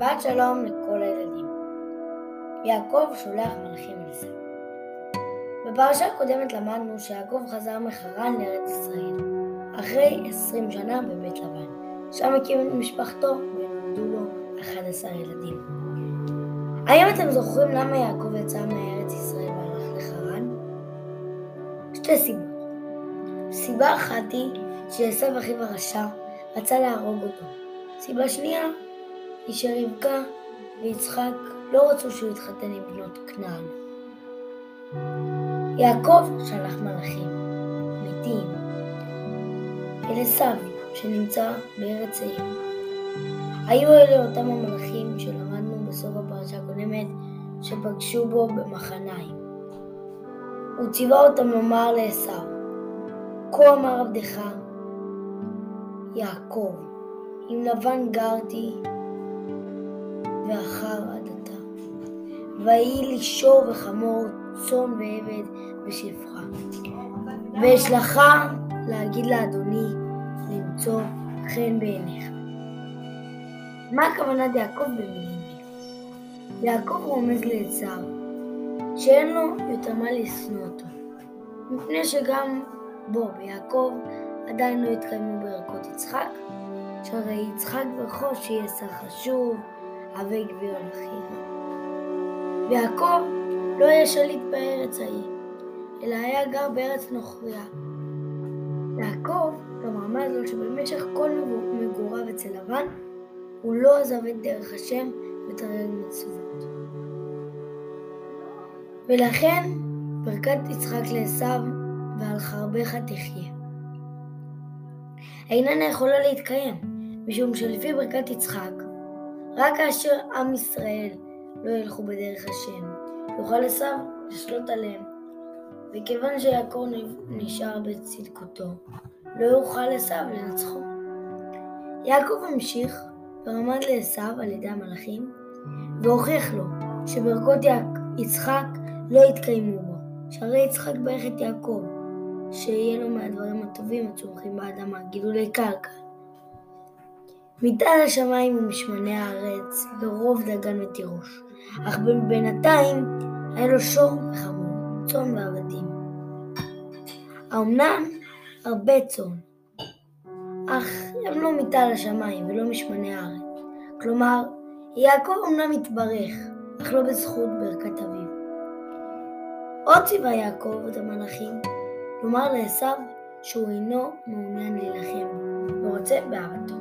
שבת שלום לכל הילדים. יעקב שולח מלאכים אל עשיו. בפרשה הקודמת למדנו שיעקב חזר מחרן לארץ ישראל, אחרי עשרים שנה בבית לבן. שם הקים את משפחתו ונולדו לו 11 ילדים. האם אתם זוכרים למה יעקב יצא מארץ ישראל והלך לחרן? שתי סיבות. סיבה אחת היא שעשו אחיו הרשע רצה להרוג אותו. סיבה שנייה היא שרבקה ויצחק לא רצו שהוא יתחתן עם בנות כנען. יעקב שלח מלאכים, מתים, אל עשיו שנמצא בארץ העיר. היו אלה אותם המלאכים שלמדנו בסוף הפרשה הקודמת שפגשו בו במחניים. הוא ציווה אותם לומר לעשיו, כה אמר עבדך יעקב, עם לבן גרתי ואחר עדתה. ויהי לי שור וחמור, צאן ועבד ושפחה. ואשלחה להגיד לאדוני למצוא חן בעיניך. מה הכוונת יעקב במילים? יעקב רומז לעצר שאין לו יותר מה לשנוא אותו, מפני שגם בו, ביעקב, עדיין לא התקיימו ברכות יצחק, שהרי יצחק ברכו שיהיה שר חשוב, אבי גביר הלכים. ויעקב לא היה שליט בארץ ההיא, אלא היה גר בארץ נוכריה. יעקב גם רמז לו שבמשך כל מגוריו אצל לבן, הוא לא עזב את דרך השם ותרג מצוות. ולכן ברכת יצחק לעשו ועל חרבך תחיה. איננה יכולה להתקיים, משום שלפי ברכת יצחק, רק כאשר עם ישראל לא ילכו בדרך השם, יוכל עשו לשלוט עליהם, וכיוון שיעקב נשאר בצדקותו, לא יוכל עשו לנצחו. יעקב המשיך ורמד לעשו על ידי המלאכים, והוכיח לו שברכות יצחק לא יתקיימו בו, שהרי יצחק ברך את יעקב, שיהיה לו מהדברים הטובים הצומחים באדמה, גידולי קרקע. מטל השמיים ומשמני הארץ, ורוב דגן ותירוש. אך בינתיים היה לו שור וחמור, צאן ועבדים. האמנם הרבה צאן, אך הם לא מטל השמיים ולא משמני הארץ. כלומר, יעקב אמנם התברך, אך לא בזכות ברכת אביו. עוד ציווה יעקב את המלאכים לומר לעשו שהוא אינו מעוניין להילחם ורוצה באהבתו.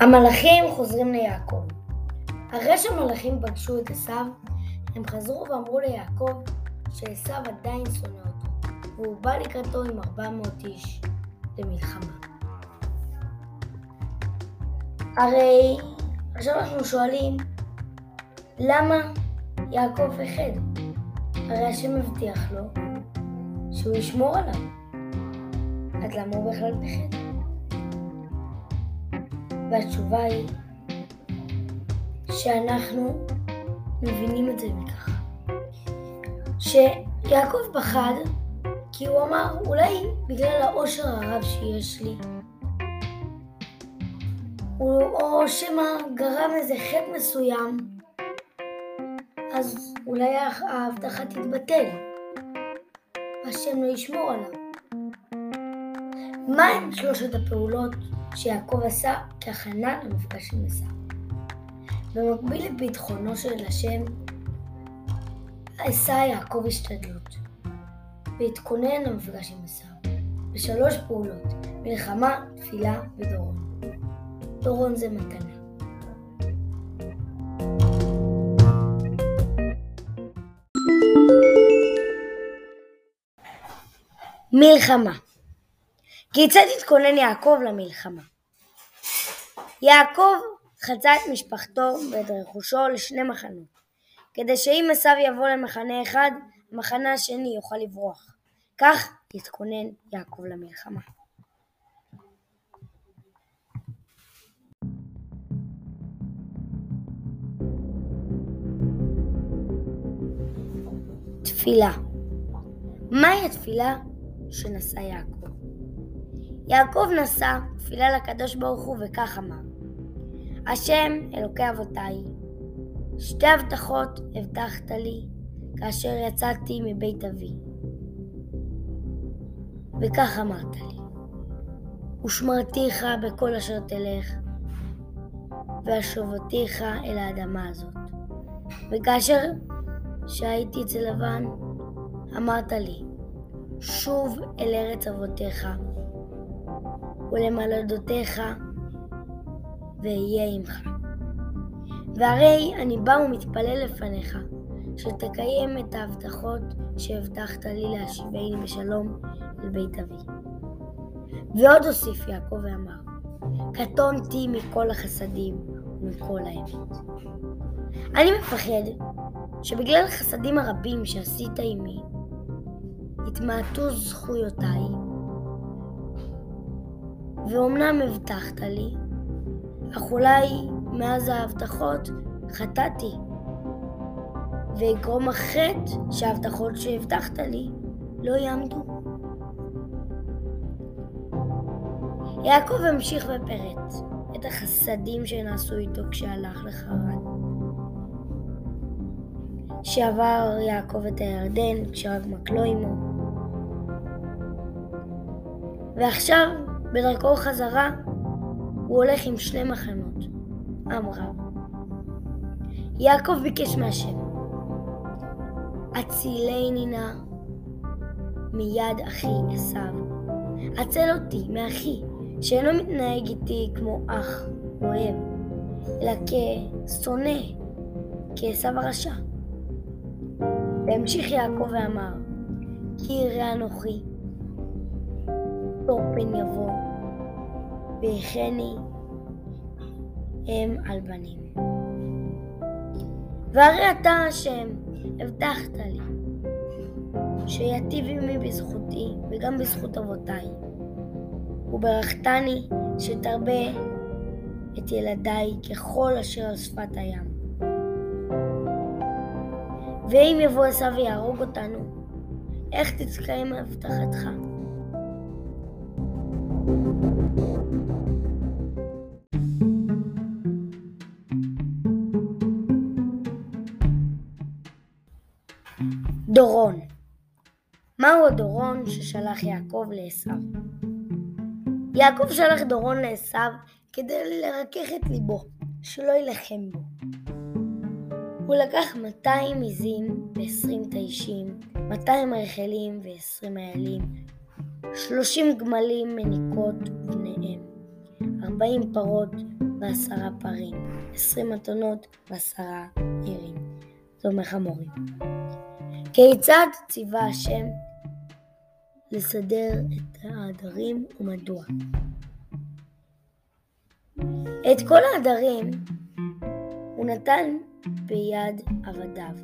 המלאכים חוזרים ליעקב. אחרי שהמלאכים פגשו את עשו, הם חזרו ואמרו ליעקב שעשו עדיין שונא אותו, והוא בא לקראתו עם 400 איש למלחמה. הרי עכשיו אנחנו שואלים, למה יעקב פחד? הרי השם מבטיח לו שהוא ישמור עליו. אז למה הוא בכלל פחד? והתשובה היא שאנחנו מבינים את זה מככה. שיעקב פחד כי הוא אמר, אולי בגלל העושר הרב שיש לי, או שמא גרם איזה חטא מסוים, אז אולי ההבטחה תתבטל, השם לא ישמור עליו. מה הם שלושת הפעולות שיעקב עשה כהכנה למפגש עם עשיו? במקביל לביטחונו של השם, עשה יעקב השתדלות. והתכונן למפגש עם עשיו, בשלוש פעולות מלחמה, תפילה ודורון. דורון זה מתנה. מלחמה כיצד התכונן יעקב למלחמה? יעקב חצה את משפחתו ואת רכושו לשני מחנות, כדי שאם עשיו יבוא למחנה אחד, המחנה השני יוכל לברוח. כך התכונן יעקב למלחמה. תפילה מהי התפילה שנשא יעקב? יעקב נשא תפילה לקדוש ברוך הוא וכך אמר השם אלוקי אבותיי, שתי הבטחות הבטחת לי כאשר יצאתי מבית אבי. וכך אמרת לי, ושמרתיך בכל אשר תלך, והשובתיך אל האדמה הזאת. וכאשר שהייתי אצל לבן, אמרת לי, שוב אל ארץ אבותיך ולמלדותיך ואהיה עמך. והרי אני בא ומתפלל לפניך, שתקיים את ההבטחות שהבטחת לי להשיבני בשלום אל בית אבי. ועוד הוסיף יעקב ואמר, קטונתי מכל החסדים ומכל האמת. אני מפחד שבגלל החסדים הרבים שעשית עמי, התמעטו זכויותיי, ואומנם הבטחת לי, אך אולי מאז ההבטחות חטאתי, ויגרום החטא שההבטחות שהבטחת לי לא יעמדו. יעקב המשיך ופירט את החסדים שנעשו איתו כשהלך לחרן. שעבר יעקב את הירדן כשרק מקלו עמו. ועכשיו, בדרכו חזרה, הוא הולך עם שני מחנות, רב. יעקב ביקש מהשם, הצילני נא מיד אחי עשיו, הצל אותי מאחי, שאינו מתנהג איתי כמו אח אוהב, אלא כשונא, כעשיו הרשע. והמשיך יעקב ואמר, כי יראה אנוכי, פן יבוא, ויחני אם על בנים. והרי אתה השם, הבטחת לי, שיטיב עמי בזכותי וגם בזכות אבותיי, וברכתני שתרבה את ילדיי ככל אשר על שפת הים. ואם יבוא עשיו ויהרוג אותנו, איך תתקיים הבטחתך? דורון מהו הדורון ששלח יעקב לעשו? יעקב שלח דורון לעשו כדי לרכך את ליבו, שלא יילחם בו. הוא לקח 200 עזים ו-20 תישים, 200 רחלים ו-20 איילים, 30 גמלים מניקות ובניהם, 40 פרות ועשרה פרים, 20 מתונות ועשרה עירים. זה אומר חמורים. כיצד ציווה השם לסדר את העדרים ומדוע? את כל העדרים הוא נתן ביד עבדיו,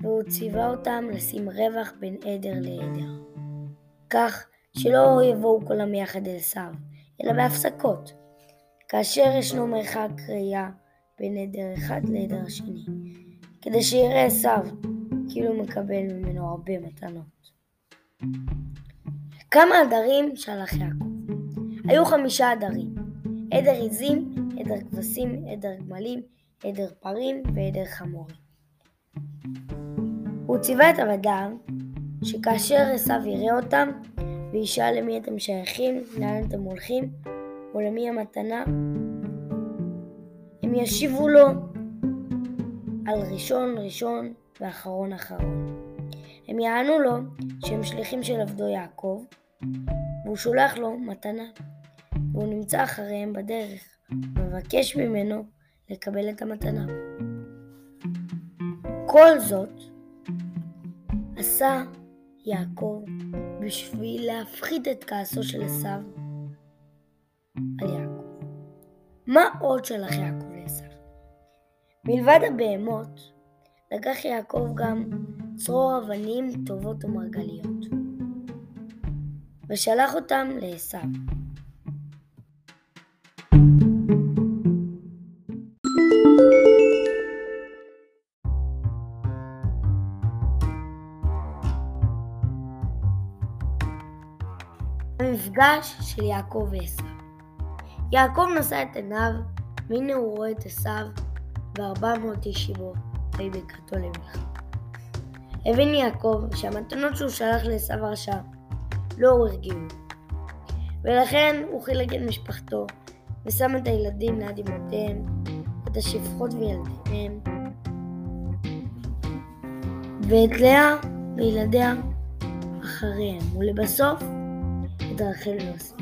והוא ציווה אותם לשים רווח בין עדר לעדר, כך שלא יבואו כולם יחד אל סב, אלא בהפסקות, כאשר ישנו מרחק ראייה בין עדר אחד לעדר השני, כדי שיראה סב כאילו מקבל ממנו הרבה מתנות. כמה עדרים שלח יעקב? היו חמישה עדרים, עדר עזים, עדר כבשים, עדר גמלים, עדר פרים ועדר חמורים. הוא ציווה את עבדיו שכאשר עשיו יראה אותם וישאל למי אתם שייכים, לאן אתם הולכים ולמי המתנה, הם ישיבו לו על ראשון ראשון ואחרון אחרון. הם יענו לו שהם שליחים של עבדו יעקב, והוא שולח לו מתנה, והוא נמצא אחריהם בדרך, ומבקש ממנו לקבל את המתנה. כל זאת עשה יעקב בשביל להפחית את כעסו של עשיו על יעקב. מה עוד שלח יעקב לעשיו? מלבד הבהמות, לקח יעקב גם צרור אבנים טובות ומרגליות, ושלח אותם לעשיו. המפגש של יעקב ועשו. יעקב נשא את עיניו, והנה הוא רואה את עשו וארבע מאות איש עמו, ויהי בקראתו למלך. הבין יעקב שהמתנות שהוא שלח לעשו הרשע לא הרגיעו, ולכן הוא חילק את משפחתו, ושם את הילדים ליד אמותיהם, את השפחות וילדיהם, ואת לאה וילדיה אחריהם, ולבסוף רחל ויוסף,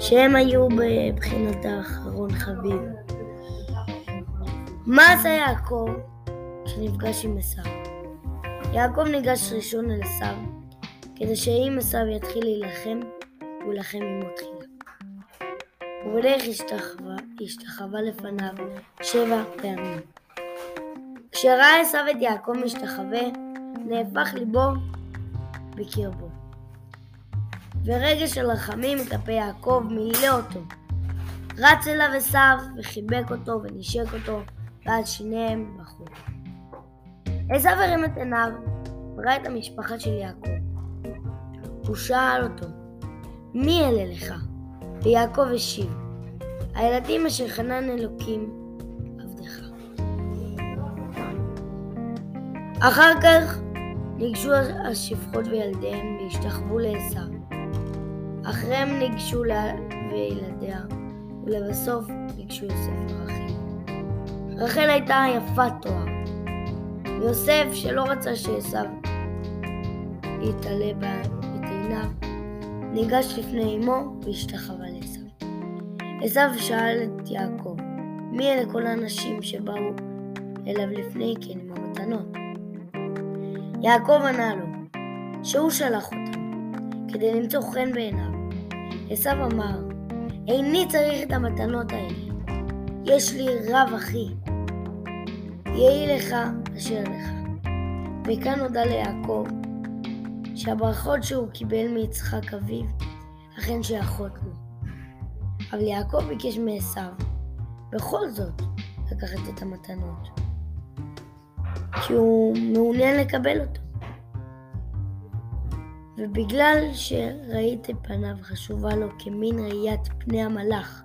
שהם היו בבחינת האחרון חביב. מה עשה יעקב כשנפגש עם עשיו? יעקב ניגש ראשון אל עשיו, כדי שאם עשיו יתחיל להילחם, הוא ילחם עמו תחילה. ובדרך השתחווה, השתחווה לפניו שבע פעמים. כשראה עשיו את יעקב משתחווה, נהפך ליבו בקרבו. ורגש של רחמים כלפי יעקב מילא אותו. רץ אליו עשיו וחיבק אותו ונשק אותו, ואז שניהם בכו. עשיו הרים את עיניו וראה את המשפחה של יעקב. הוא שאל אותו, מי אלה לך? ויעקב השיב, הילדים אשר חנן אלוקים עבדך. אחר כך ניגשו השפחות וילדיהם והשתחוו לעשו. אחריהם ניגשו לה וילדיה, ולבסוף ניגשו יוסף ורחל. רחל הייתה יפת תואר, ויוסף, שלא רצה שעשו יתעלה את עיניו, ניגש לפני אמו והשתחווה לעשו. עשו שאל את יעקב, מי אלה כל האנשים שבאו אליו לפני כן עם המתנות? יעקב ענה לו, שהוא שלח אותם, כדי למצוא חן בעיניו. עשו אמר, איני צריך את המתנות האלה, יש לי רב אחי. יהי לך אשר לך. וכאן נודע ליעקב שהברכות שהוא קיבל מיצחק אביו אכן שייכות לו. אבל יעקב ביקש מעשו בכל זאת לקחת את המתנות, כי הוא מעוניין לקבל אותו. ובגלל שראית פניו חשובה לו כמין ראיית פני המלאך.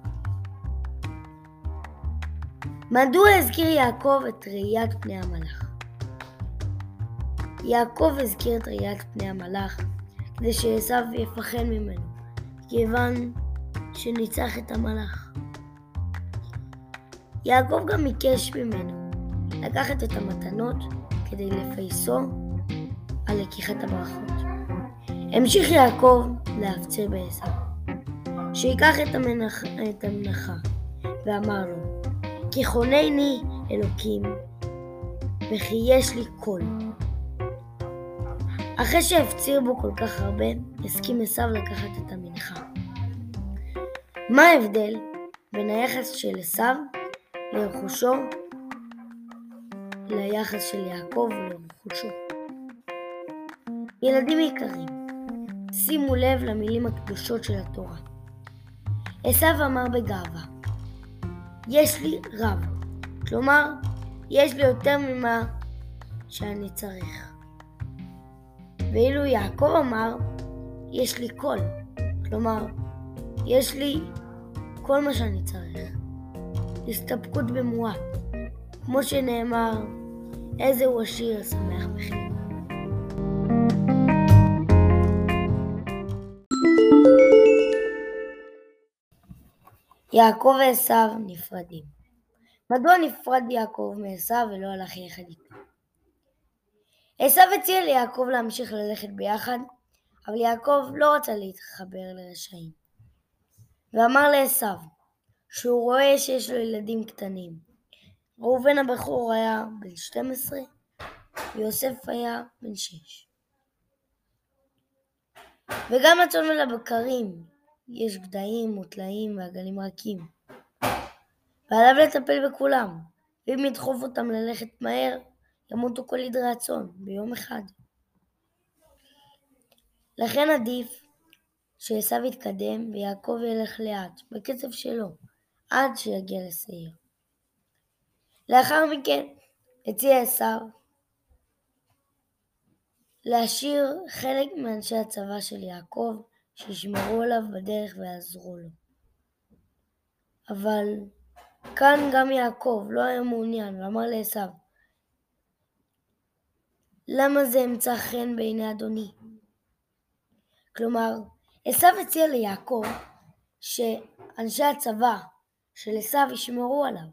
מדוע הזכיר יעקב את ראיית פני המלאך? יעקב הזכיר את ראיית פני המלאך כדי שעשו יפחד ממנו, כיוון שניצח את המלאך. יעקב גם ביקש ממנו לקחת את המתנות כדי לפייסו על לקיחת הברכות. המשיך יעקב להפציר בעשו, שיקח את, המנח, את המנחה, ואמר לו, כי חונני אלוקים, וכי יש לי קול. אחרי שהפציר בו כל כך הרבה, הסכים עשו לקחת את המנחה. מה ההבדל בין היחס של עשו לרכושו ליחס של יעקב לרכושו? ילדים יקרים, שימו לב למילים הקדושות של התורה. עשו אמר בגאווה, יש לי רב, כלומר, יש לי יותר ממה שאני צריך. ואילו יעקב אמר, יש לי קול, כלומר, יש לי כל מה שאני צריך. הסתפקות במועט, כמו שנאמר, איזה הוא עשיר שמח בחיר. יעקב ועשו נפרדים. מדוע נפרד יעקב מעשו ולא הלך יחד איתו? עשו הציע ליעקב להמשיך ללכת ביחד, אבל יעקב לא רצה להתחבר לרשעים. ואמר לעשו שהוא רואה שיש לו ילדים קטנים. ראובן הבכור היה בן 12 ויוסף היה בן 6. וגם לצאן ולבקרים יש גדיים וטלאים ועגלים רכים. ועליו לטפל בכולם, ואם ידחוף אותם ללכת מהר, ימותו כל עדרי הצאן ביום אחד. לכן עדיף שעשו יתקדם ויעקב ילך לאט, בקצב שלו, עד שיגיע לשעיר. לאחר מכן הציע עשו להשאיר חלק מאנשי הצבא של יעקב שישמרו עליו בדרך ויעזרו לו. אבל כאן גם יעקב לא היה מעוניין ואמר לעשו, למה זה אמצא חן בעיני אדוני? כלומר, עשו הציע ליעקב שאנשי הצבא של עשו ישמרו עליו,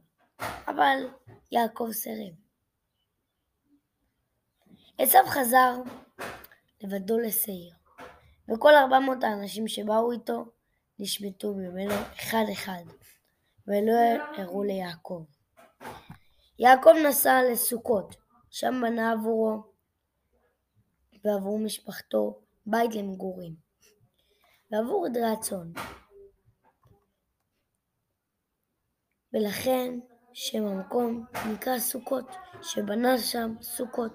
אבל יעקב סירב. עשו חזר לבדו לשעיר, וכל ארבע מאות האנשים שבאו איתו נשמטו ממנו אחד אחד, ולא הראו ליעקב. יעקב נסע לסוכות, שם בנה עבורו ועבור משפחתו בית למגורים, ועבור עדרי הצאן. ולכן שם המקום נקרא סוכות, שבנה שם סוכות.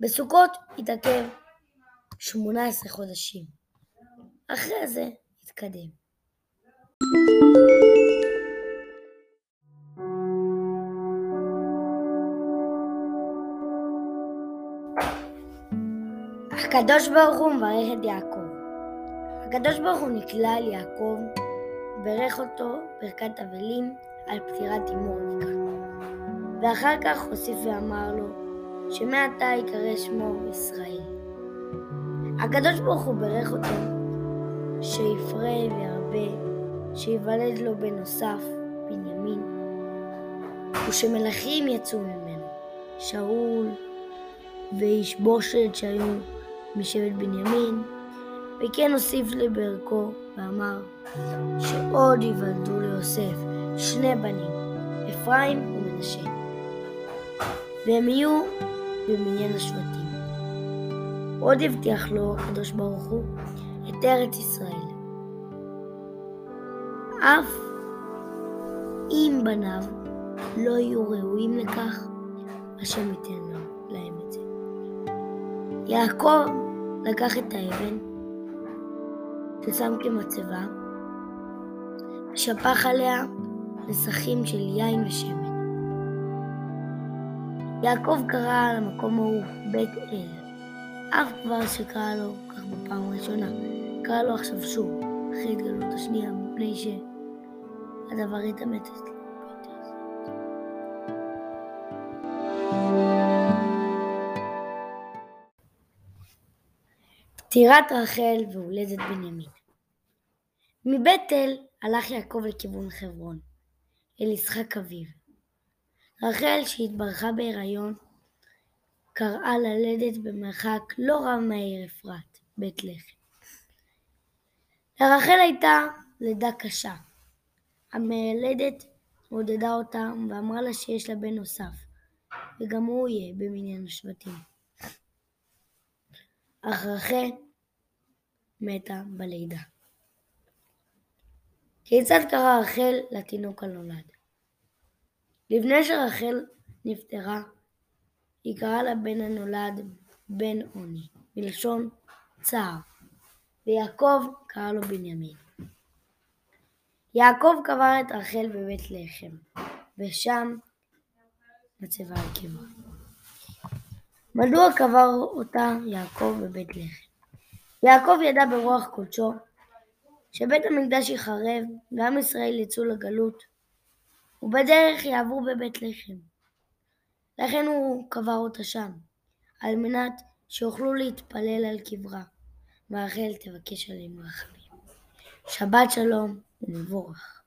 בסוכות התעכב 18 חודשים. אחרי זה התקדם. הקדוש ברוך הוא מברך את יעקב. הקדוש ברוך הוא נקלע אל יעקב, ברך אותו ברכת אבלים על פטירת אמו רבקה. ואחר כך הוסיף ואמר לו, שמעתה יקרא שמו ישראל. הקדוש ברוך הוא ברך אותו, שיפרה וירבה, שיוולד לו בן נוסף, בנימין, ושמלכים יצאו ממנו, שאול ואיש בושת שהיו משבט בנימין, וכן הוסיף לברכו ואמר שעוד ייוולדו ליוסף שני בנים, אפרים ומנשה, והם יהיו במניין השבטים. עוד הבטיח לו הקדוש ברוך הוא את ארץ ישראל. אף אם בניו לא יהיו ראויים לכך, השם ייתן להם את זה. יעקב לקח את האבן ששם כמצבה, שפך עליה נסכים של יין ושמן. יעקב קרא למקום ההוא בית אל, אף כבר שקרא לו כך בפעם הראשונה, קרא לו עכשיו שוב, אחרי התגלות השנייה, מפני שהדבר התאמת אצלו. פטירת רחל והולדת בנימין מבית אל הלך יעקב לכיוון חברון, אל יצחק אביו. רחל, שהתברכה בהיריון, קראה ללדת במרחק לא רב מהעיר אפרת, בית לחם. לרחל הייתה לידה קשה. המילדת עודדה אותה ואמרה לה שיש לה בן נוסף, וגם הוא יהיה במניין השבטים. אך רחל מתה בלידה. כיצד קרא רחל לתינוק הנולד? לפני שרחל נפטרה, היא קראה לבן הנולד בן עוני, מלשון צער, ויעקב קרא לו בנימין. יעקב קבר את רחל בבית לחם, ושם מצבה על. מדוע קבר אותה יעקב בבית לחם? יעקב ידע ברוח קודשו שבית המקדש ייחרב ועם ישראל יצאו לגלות ובדרך יעברו בבית לחם. לכן הוא קבר אותה שם, על מנת שיוכלו להתפלל על קברה, ורחל תבקש עליהם רחמים. שבת שלום ומבורך.